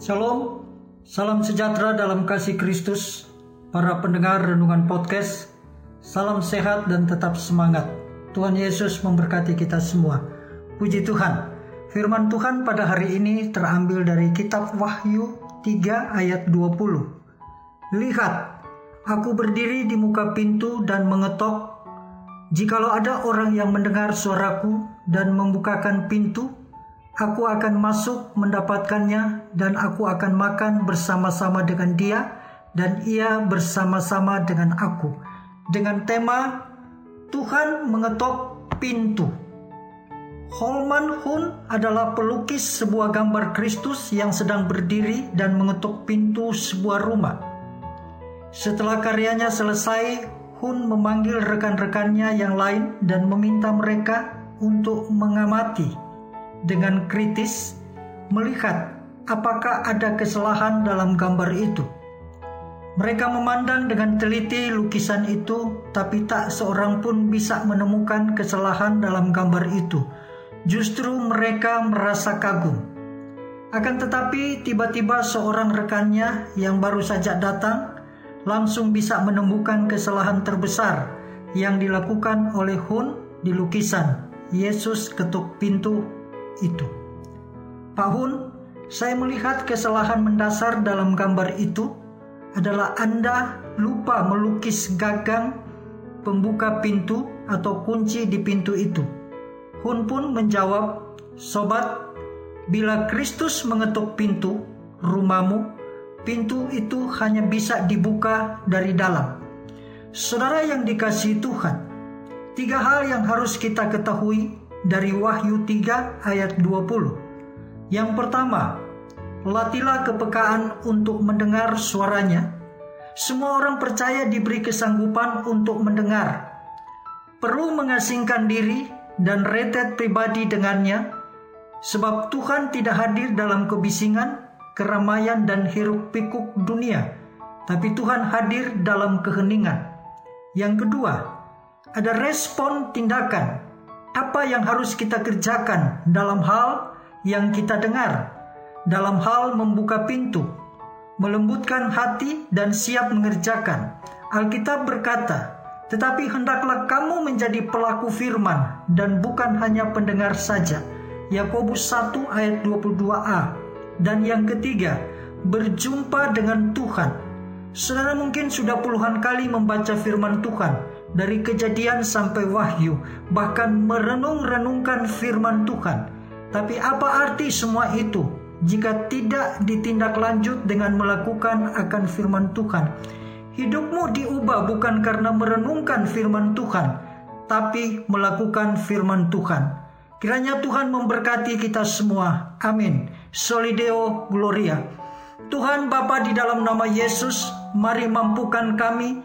Shalom, salam sejahtera dalam kasih Kristus, para pendengar renungan podcast. Salam sehat dan tetap semangat. Tuhan Yesus memberkati kita semua. Puji Tuhan. Firman Tuhan pada hari ini terambil dari kitab Wahyu 3 ayat 20. Lihat, aku berdiri di muka pintu dan mengetok. Jikalau ada orang yang mendengar suaraku dan membukakan pintu, Aku akan masuk mendapatkannya dan aku akan makan bersama-sama dengan dia dan ia bersama-sama dengan aku. Dengan tema Tuhan mengetok pintu. Holman Hun adalah pelukis sebuah gambar Kristus yang sedang berdiri dan mengetuk pintu sebuah rumah. Setelah karyanya selesai, Hun memanggil rekan-rekannya yang lain dan meminta mereka untuk mengamati dengan kritis melihat apakah ada kesalahan dalam gambar itu. Mereka memandang dengan teliti lukisan itu, tapi tak seorang pun bisa menemukan kesalahan dalam gambar itu. Justru mereka merasa kagum. Akan tetapi, tiba-tiba seorang rekannya yang baru saja datang langsung bisa menemukan kesalahan terbesar yang dilakukan oleh Hun di lukisan. Yesus ketuk pintu itu. Pak Hun, saya melihat kesalahan mendasar dalam gambar itu adalah Anda lupa melukis gagang pembuka pintu atau kunci di pintu itu. Hun pun menjawab, Sobat, bila Kristus mengetuk pintu rumahmu, pintu itu hanya bisa dibuka dari dalam. Saudara yang dikasihi Tuhan, tiga hal yang harus kita ketahui dari Wahyu 3 ayat 20. Yang pertama, latihlah kepekaan untuk mendengar suaranya. Semua orang percaya diberi kesanggupan untuk mendengar. Perlu mengasingkan diri dan retet pribadi dengannya, sebab Tuhan tidak hadir dalam kebisingan, keramaian, dan hiruk-pikuk dunia, tapi Tuhan hadir dalam keheningan. Yang kedua, ada respon tindakan apa yang harus kita kerjakan dalam hal yang kita dengar, dalam hal membuka pintu, melembutkan hati, dan siap mengerjakan. Alkitab berkata, "Tetapi hendaklah kamu menjadi pelaku firman dan bukan hanya pendengar saja." Yakobus 1 ayat 22a. Dan yang ketiga, berjumpa dengan Tuhan. Saudara mungkin sudah puluhan kali membaca firman Tuhan, dari kejadian sampai wahyu, bahkan merenung-renungkan firman Tuhan. Tapi apa arti semua itu jika tidak ditindaklanjut dengan melakukan akan firman Tuhan? Hidupmu diubah bukan karena merenungkan firman Tuhan, tapi melakukan firman Tuhan. Kiranya Tuhan memberkati kita semua. Amin. Solideo Gloria. Tuhan Bapa di dalam nama Yesus, mari mampukan kami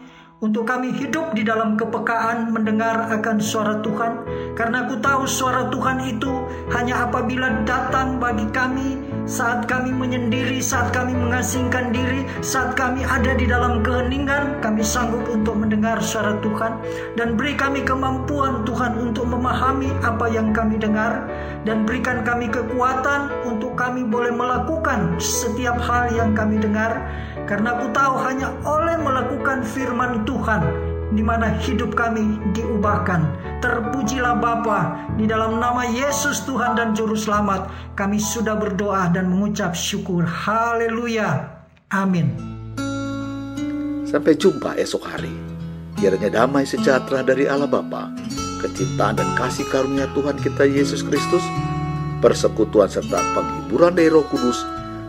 untuk kami hidup di dalam kepekaan mendengar akan suara Tuhan. Karena aku tahu suara Tuhan itu hanya apabila datang bagi kami saat kami menyendiri saat kami mengasingkan diri saat kami ada di dalam keheningan kami sanggup untuk mendengar suara Tuhan. Dan beri kami kemampuan Tuhan untuk memahami apa yang kami dengar. Dan berikan kami kekuatan untuk kami boleh melakukan setiap hal yang kami dengar. Karena aku tahu hanya oleh melakukan firman Tuhan di mana hidup kami diubahkan. Terpujilah Bapa di dalam nama Yesus Tuhan dan Juru Selamat. Kami sudah berdoa dan mengucap syukur. Haleluya. Amin. Sampai jumpa esok hari. Kiranya damai sejahtera dari Allah Bapa, kecintaan dan kasih karunia Tuhan kita Yesus Kristus, persekutuan serta penghiburan dari Roh Kudus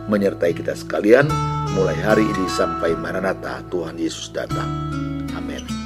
menyertai kita sekalian mulai hari ini sampai Maranatha Tuhan Yesus datang. Amin.